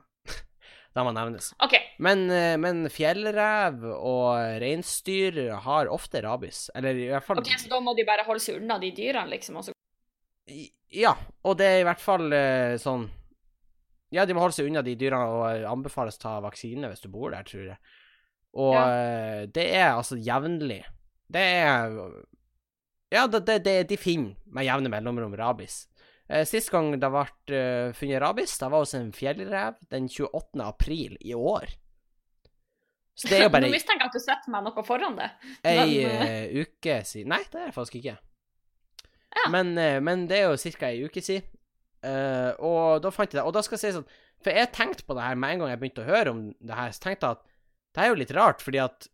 Det må nevnes. Okay. Men, eh, men fjellrev og reinsdyr har ofte rabies. Eller i hvert fall ok, Så da må de bare holde seg unna de dyrene, liksom? Også. Ja, og det er i hvert fall eh, sånn Ja, de må holde seg unna de dyrene og eh, anbefales ta vaksine hvis du bor der, tror jeg. Og ja. det er altså jevnlig. Det er Ja, det, det, det, de finner med jevne mellomrom rabies. Eh, Sist gang det ble eh, funnet rabies, det var hos en fjellrev den 28. april i år. Så det er jo bare Nå mistenker jeg at du setter meg noe foran det. ei Men, eh, uke siden Nei, det er det faktisk ikke. Ja. Men, uh, men det er jo ca. ei uke siden. Uh, og da fant jeg det. Og da skal jeg si sånn For jeg tenkte på det her med en gang jeg begynte å høre om det her, så tenkte jeg at det er jo litt rart, fordi at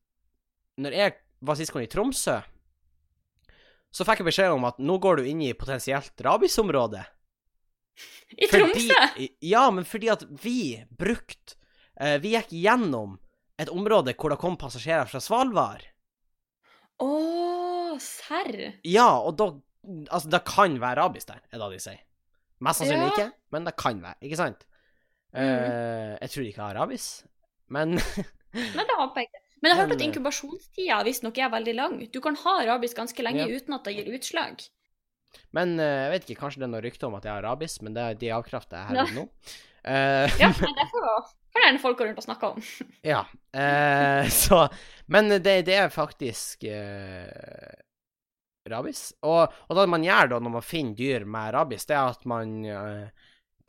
når jeg var sist gang i Tromsø, så fikk jeg beskjed om at nå går du inn i potensielt rabiesområde. I Tromsø? Ja, men fordi at vi brukte uh, Vi gikk gjennom et område hvor det kom passasjerer fra Svalbard. Å, serr? Ja, og da Altså, det kan være rabies der, er det de sier. Mest sannsynlig Ja. ikke, men det kan være, ikke sant? Eh, jeg tror de ikke har rabies, men Men det håper jeg ikke. Men jeg har hørt at eh, inkubasjonstida visstnok er veldig lang. Du kan ha rabies ganske lenge Ja. uten at det gir utslag. Men eh, jeg vet ikke, kanskje det er noe rykte om at jeg har rabies, men det, de avkrefter jeg her og nå. Uh, Ja, men det får kan gjerne folk gå rundt og snakke om. Ja. Uh, så Men det, det er faktisk uh, rabies. Og, og det man gjør da når man finner dyr med rabies, det er at man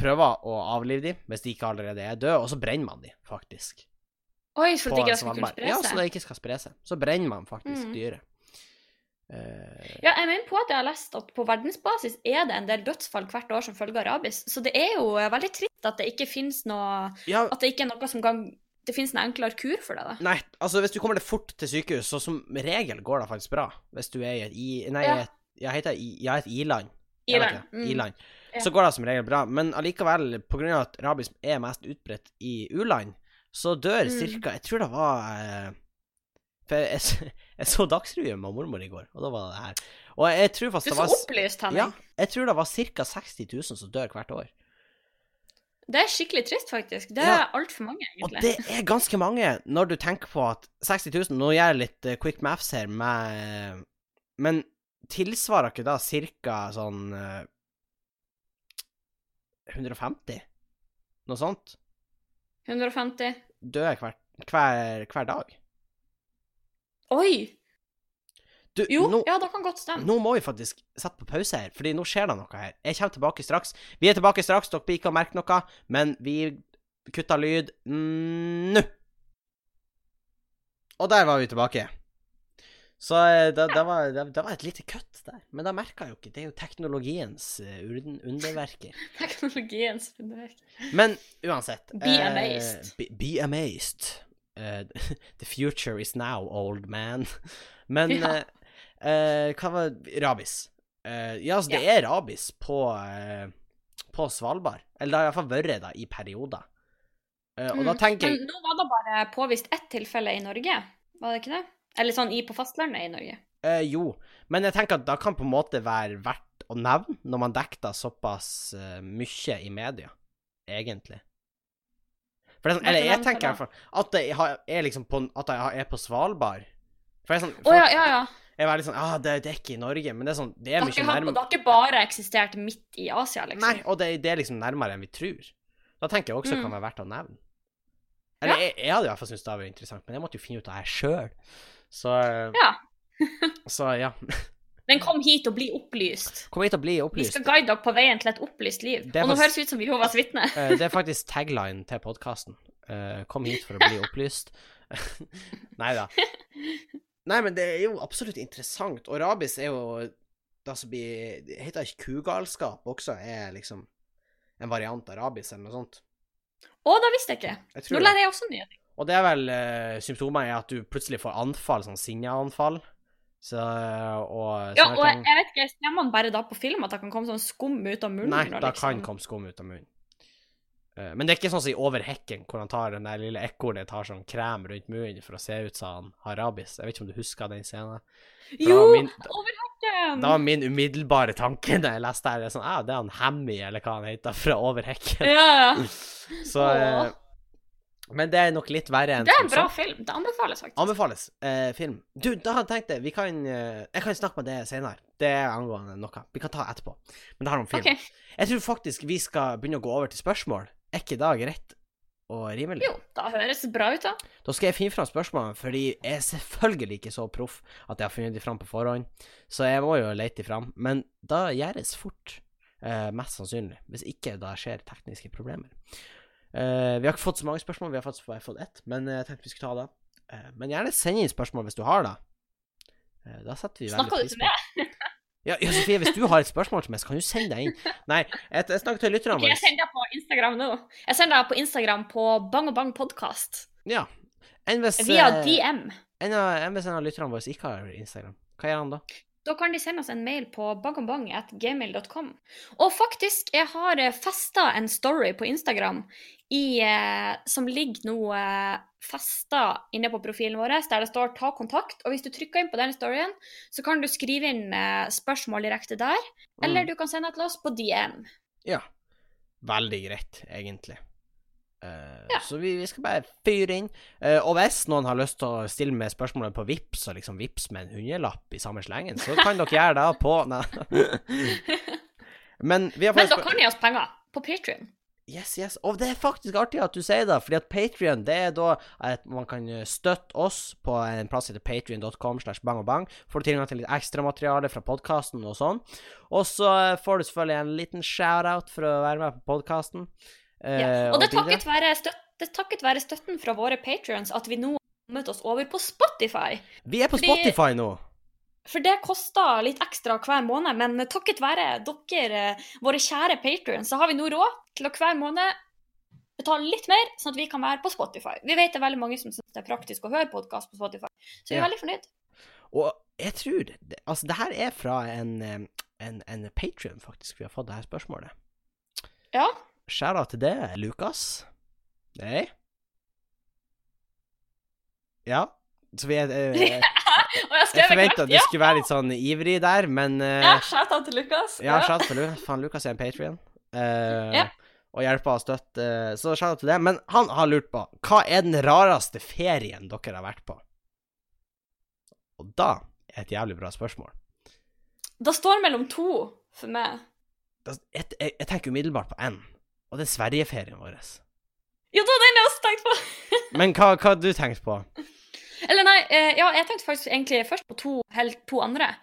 prøver å avlive dem hvis de ikke allerede er døde, og så brenner man dem, faktisk. Oi, så det ikke skal kunne spre seg? Ja, så det ikke skal spre seg. Så brenner man faktisk mm. dyret. Uh, Ja, jeg mener på at jeg har lest at på verdensbasis er det en del dødsfall hvert år som følge av rabies. Så det er jo eh, veldig trist at det ikke finnes noe ja, At det ikke er noe som kan Det finnes en enklere kur for det, da. nei, altså hvis du kommer deg fort til sykehus, så som regel går det faktisk bra. Hvis du er i et i... Nei, Ja. jeg heter i, er et i-land. Jeg Mm. I-land. Ja. Så går det som regel bra. Men allikevel, av at rabies er mest utbredt i u-land, så dør Mm. cirka Jeg tror det var eh, For jeg, jeg så Dagsrevyen med mormor i går, og da var det her. Og jeg tror Du er det så var s- opplyst, Henning. Ja, jeg tror det var ca. 60 000 som dør hvert år. Det er skikkelig trist, faktisk. Det Ja. er altfor mange, Og det er ganske mange, når du tenker på at 60 000 Nå gjør jeg litt eh, quick maths her, med, men tilsvarer ikke da ca. sånn eh, 150? Noe sånt? 150. Dør hver, hver, hver dag. Oi! Du, Jo, nå, ja, det kan godt stemme. nå må vi faktisk sette på pause her, fordi nå skjer det noe her. Jeg kommer tilbake straks. Vi er tilbake straks, dere blir ikke å merke noe, men vi kutter lyd nå. Og der var vi tilbake. Så eh, det, det, var, det, det var et lite kutt der, men det merka jeg jo ikke. Det er jo teknologiens eh, underverker. Teknologiens underverker. Men uansett Be eh, amazed. Be, be amazed. Uh, the future is now, old man. Men Ja. uh, uh, hva var Rabis. Ja, altså, det er rabis på, på Svalbard. Eller det har iallfall vært det i perioder. Og da Mm. tenker jeg Men nå var det bare påvist ett tilfelle i Norge, var det ikke det? Eller sånn i på fastlandet i Norge. eh, Jo, men jeg tenker at det kan på en måte være verdt å nevne når man dekker såpass uh, mye i media, egentlig. For det er sånn, eller jeg tenker i hvert fall at det har- er liksom på, at jeg er på Svalbard. For det er sånn Å ja, ja, ja. Jeg var litt sånn ah, det, det er ikke i Norge, men det er sånn Det er mye nærmere det har ikke bare eksistert midt i Asia, liksom. Nei, og det, det er liksom nærmere enn vi tror. Da tenker jeg også det kan Mm. være verdt å nevne. Eller jeg, jeg hadde i hvert fall syntes det var interessant, men jeg måtte jo finne ut av det sjøl. Så Ja. Så ja. Men kom hit og bli opplyst. Kom hit og bli opplyst. Vi skal guide dere på veien til et opplyst liv. Og nå høres det ut som Jehovas vitne. Eh, det er faktisk tagline til podkasten. kom hit for å bli opplyst. Nei da. Nei, men det er jo absolutt interessant. Og rabis er jo det som blir Det heter ikke kugalskap også, er liksom en variant av rabis eller noe sånt. Å, det visste jeg ikke. Jeg Nå lærer jeg også nye ting. Og det er vel uh, symptomer er at du plutselig får anfall, sånn sinneanfall. Så og Ja, og ting. jeg vet ikke, ser man bare da på film at det kan komme sånn skum ut av munnen? Nei, det liksom- kan komme skum ut av munnen. Uh, men det er ikke sånn som i Over hekken, hvor han tar den der lille ekornet tar sånn krem rundt munnen for å se ut som han har rabies. Jeg vet ikke om du husker den scenen? For Jo! da Over hekken! da var min umiddelbare tanke da jeg leste her, det er sånn ah, det er han Hammy, eller hva han heter, fra Over hekken. Ja, ja. Så eh, Men det er nok litt verre enn Det er en bra film. Det anbefales faktisk. Anbefales. Eh, film. Du, da hadde jeg tenkt det. Vi kan eh, Jeg kan snakke med det senere. Det er angående noe. Vi kan ta etterpå. Men det har om film. OK. Jeg tror faktisk vi skal begynne å gå over til spørsmål. Er ikke da greit og rimelig? Jo, da høres det bra ut, da. Da skal jeg finne fram spørsmålene, fordi jeg er selvfølgelig ikke så proff at jeg har funnet de fram på forhånd. Så jeg må jo lete de fram. Men da gjøres fort. eh, mest sannsynlig. Hvis ikke da skjer tekniske problemer. Eh, vi har ikke fått så mange spørsmål, vi har faktisk bare fått ett, men jeg tenkte vi skulle ta det. Uh, men gjerne send inn spørsmål hvis du har det. Uh, da setter vi veldig Snakka du pris på meg? Ja, ja, Sofie, hvis du har et spørsmål til meg, så kan du sende det inn. Nei, jeg, jeg snakker til lytterne våre. Ok, jeg sender det på Instagram nå. Jeg sender det på Instagram på Bang og Bang podkast. Ja. Enn hvis, Via eh, DM. enn hvis en av lytterne våre ikke har Instagram, hva gjør han da? Da kan de sende oss en mail på bangobang.gmail.com. Og faktisk, jeg har festa en story på Instagram i, eh, som ligger nå eh, festa inne på profilen vår, der det står 'ta kontakt'. Og hvis du trykker inn på den storyen, så kan du skrive inn eh, spørsmål direkte der, eller Mm. du kan sende det til oss på DM. Ja. Veldig greit, egentlig. Eh, Ja. Så vi, vi skal bare fyre inn. Uh, og hvis noen har lyst til å stille med spørsmålet på Vips og liksom Vips med en hundrelapp i samme slengen, så kan dere gjøre det på. Men vi har Men dere kan gi oss penger på Patrion. Yes, yes. Og det er faktisk artig at du sier det, fordi at Patrion, det er da at man kan støtte oss på en plass som heter patrion.com slash bang og bang. Får du tilgang til litt ekstramateriale fra podkasten og sånn. Og så eh, får du selvfølgelig en liten shout-out for å være med på podkasten. Ja. Og det er takket være, støt det takket være støtten fra våre patrions at vi nå har kommet oss over på Spotify. Vi er på fordi- Spotify nå. For det koster litt ekstra hver måned, men takket være dere, våre kjære patrions, så har vi nå råd til å hver måned betale litt mer, sånn at vi kan være på Spotify. Vi vet det er veldig mange som syns det er praktisk å høre podkast på Spotify, så vi er Ja. veldig fornøyd. Og jeg tror Altså, det her er fra en, eh, en, en Patrion, faktisk, vi har fått det her spørsmålet. Ja. Shout-out til det, Lukas. Nei? Ja. Så vi er eh, Og jeg Jeg forventa at du skulle være litt sånn ivrig der, men uh, Ja, shout-out til Lukas. Ja, shout til Lukas. Faen, Lukas er en Patrion. Ja. Og hjelper og støtter. Så shout out til det. Men han har lurt på hva er den rareste ferien dere har vært på? Og da er et jævlig bra spørsmål. Det står mellom to for meg. Da- Jeg, jeg, jeg tenker umiddelbart på én, og det er Sverigeferien vår. Ja, det var den jeg også tenkte på! Men hva hva har du tenkt på? Eller nei, eh, ja, jeg tenkte faktisk egentlig først på to, helt to andre.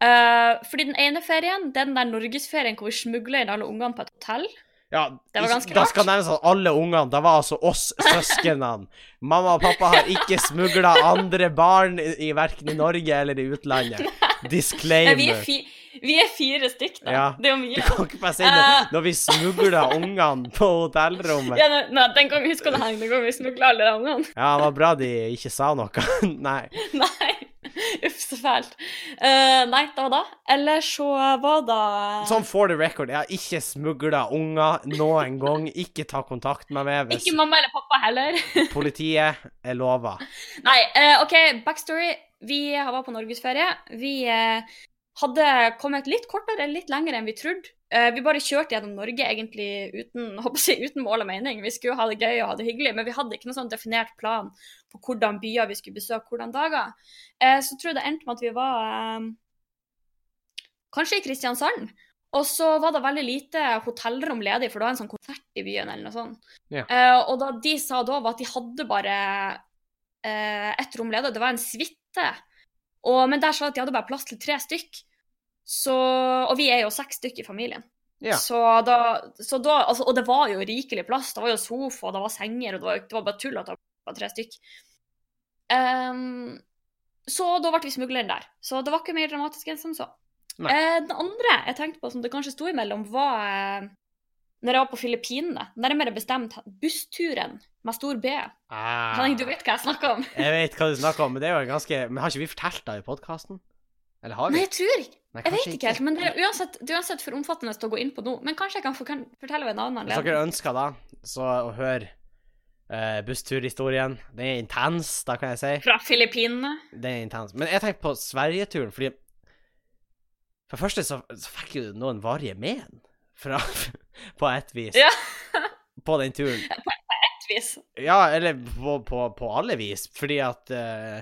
Uh, fordi den ene ferien, det er den der norgesferien hvor vi smugla inn alle ungene på et hotell. Ja, Det var ganske rart. Da skal nevnes at alle ungene, det var altså oss søsknene. Mamma og pappa har ikke smugla andre barn i, i verken i Norge eller i utlandet. Disclaimer. vi, er vi er fire stykk, da. Ja. Det er jo mye. Du kan ikke bare si noe uh, når vi smugla ungene på hotellrommet. Ja, nei, nei, den gang, husker du den den gangen vi smugla alle de ungene? Ja, det var bra de ikke sa noe. Nei. Nei. Uff, så fælt. Uh, nei, det var da. Eller så var det Sånn for the record, jeg har ikke smugla unger noen gang. Ikke ta kontakt med meg hvis Ikke mamma eller pappa heller. politiet er lova. Nei, uh, OK, backstory. Vi var på norgesferie. Vi eh, hadde kommet litt kortere, litt lenger enn vi trodde Eh, vi bare kjørte gjennom Norge egentlig uten, jeg, uten mål og mening. Vi skulle ha det gøy og ha det hyggelig, men vi hadde ikke noen sånn definert plan på hvordan byer vi skulle besøke hvordan dager. Eh, så tror jeg det endte med at vi var eh, kanskje i Kristiansand. Og så var det veldig lite hotellrom ledig, for det var en sånn konsert i byen eller noe sånt. Ja. Og da de sa da, var at de hadde bare ett rom ledig. Det var en suite. Og- Men der sa de at de hadde bare plass til tre stykk. Så, og vi er jo seks stykk i familien. Ja. Så da, så da altså, Og det var jo rikelig plass. Det var jo sofa, det var senger, og det var, det var bare tull at det var tre stykk. Um, så da ble vi smugleren der. Så det var ikke mer dramatisk enn som så. Eh, den andre jeg tenkte på som det kanskje sto imellom, var eh, når jeg var på Filippinene. Nærmere bestemt bussturen med stor B. Ah, Henning, du vet hva jeg snakker om? jeg vet hva du snakker om, men det er jo ganske Men har ikke vi fortalt det i podkasten? Eller har vi? Nei, jeg tror ikke. Nei, Jeg vet ikke, ikke helt, men det er uansett, det er uansett for omfattende å gå inn på nå. Men kanskje jeg kan fortelle ved en annen Hvis anledning. dere ønsker da, så å høre uh, bussturhistorien Den er intens, da kan jeg si. Fra Filippinene. Den er intens. Men jeg tenker på Sverigeturen, fordi For det første så, så fikk jo noen varige men fra, på et vis. Ja. På den turen. På Et vis. Ja, eller på, på, på alle vis. Fordi at uh,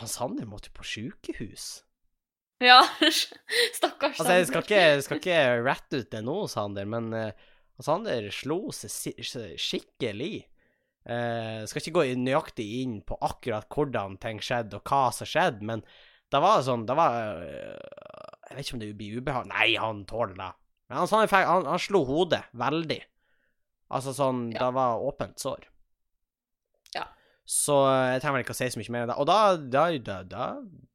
han Sander måtte på sjukehus. Ja, stakkars. Altså, jeg skal ikke, skal ikke rette ut det nå, Sander, men uh, Sander slo seg skikkelig. Uh, skal ikke gå nøyaktig inn på akkurat hvordan ting skjedde, og hva som skjedde, men det var sånn Det var Jeg vet ikke om det blir ubehag... Nei, han tåler det. Han, Sander han, han slo hodet veldig. Altså sånn Ja. Det var åpent sår. Ja. Så eh, jeg trenger vel ikke å si så mye mer om det. Og da, da, da, da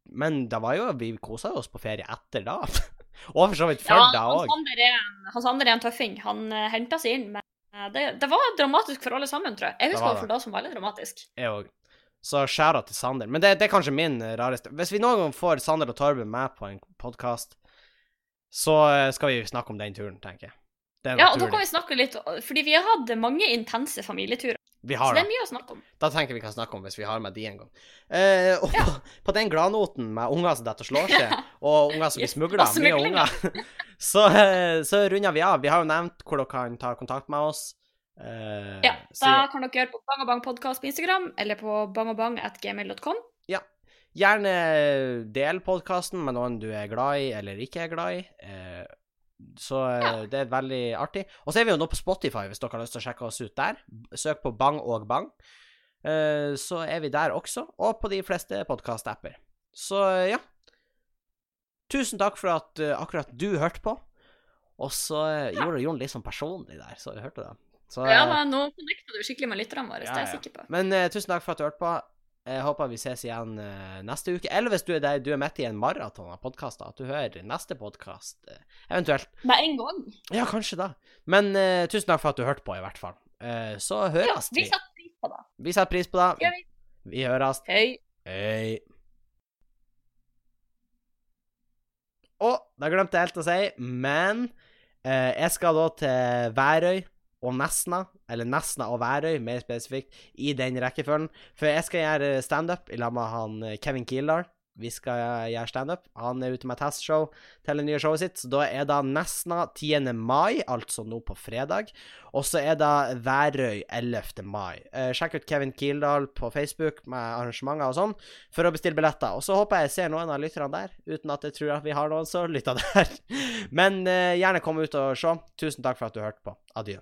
Men det var jo Vi kosa oss på ferie etter da. Og for så vidt før Ja, da han òg. Han Sander er en tøffing. Han uh, henta seg inn, men eh, det, det var dramatisk for alle sammen, tror jeg. Jeg Det husker var det for det som veldig dramatisk. Jeg òg. Så skjæra til Sander. Men det, det er kanskje min eh, rareste Hvis vi noen gang får Sander og Torben med på en podkast, så eh, skal vi snakke om den turen, tenker jeg. Ja, og da kan vi snakke litt Fordi vi har hatt mange intense familieturer. Vi har det det. er mye å snakke om. Da tenker jeg vi kan snakke om hvis vi har med de en gang. Eh, og på, på den gladnoten med unger som detter og slår seg, og unger som blir smugla, mye unger, så, eh, så runder vi av. Vi har jo nevnt hvor dere kan ta kontakt med oss. Eh, Ja, så Da kan dere gjøre på Bang og Bang podkast på Instagram, eller på bangobang.gmail.com. Gjerne del podkasten med noen du er glad i eller ikke er glad i. Eh, så eh, Ja. det er veldig artig. Og så er vi jo nå på Spotify, hvis dere har lyst til å sjekke oss ut der. Søk på Bang og Bang. Eh, så er vi der også, og på de fleste podkast-apper. Så ja. Tusen takk for at uh, akkurat du hørte på. Og så eh, Ja. gjorde Jon litt sånn personlig der, så du hørte det. Så, Ja, nå connecter du skikkelig med lytterne våre, Ja, det er jeg sikker på. Men uh, tusen takk for at du hørte på. Jeg håper vi ses igjen eh, neste uke. Eller hvis du er der du er midt i en maraton av podkaster, at du hører neste podkast eventuelt. Med en gang. Ja, kanskje da. Men uh, tusen takk for at du hørte på, i hvert fall. Uh, så Ja, høres vi vi. setter pris på det. Vi setter pris på det. Vi. Vi høres. Hei. Hei. Å, da glemte jeg helt å si, men eh, jeg skal da til Værøy og Nesna, eller Nesna og Værøy, mer spesifikt, i den rekkefølgen. For jeg skal gjøre standup i lag med han eh, Kevin Kildahl. Vi skal gjøre standup. Han er ute med testshow til det nye showet sitt, så da er det Nesna 10. mai, altså nå på fredag. Og så er det Værøy 11. mai. Eh, sjekk ut Kevin Kildahl på Facebook med arrangementer og sånn for å bestille billetter. Og så håper jeg jeg ser noen av lytterne der, uten at jeg tror at vi har noen som lytter der. Men eh, gjerne kom ut og se. Tusen takk for at du hørte på. Adjø.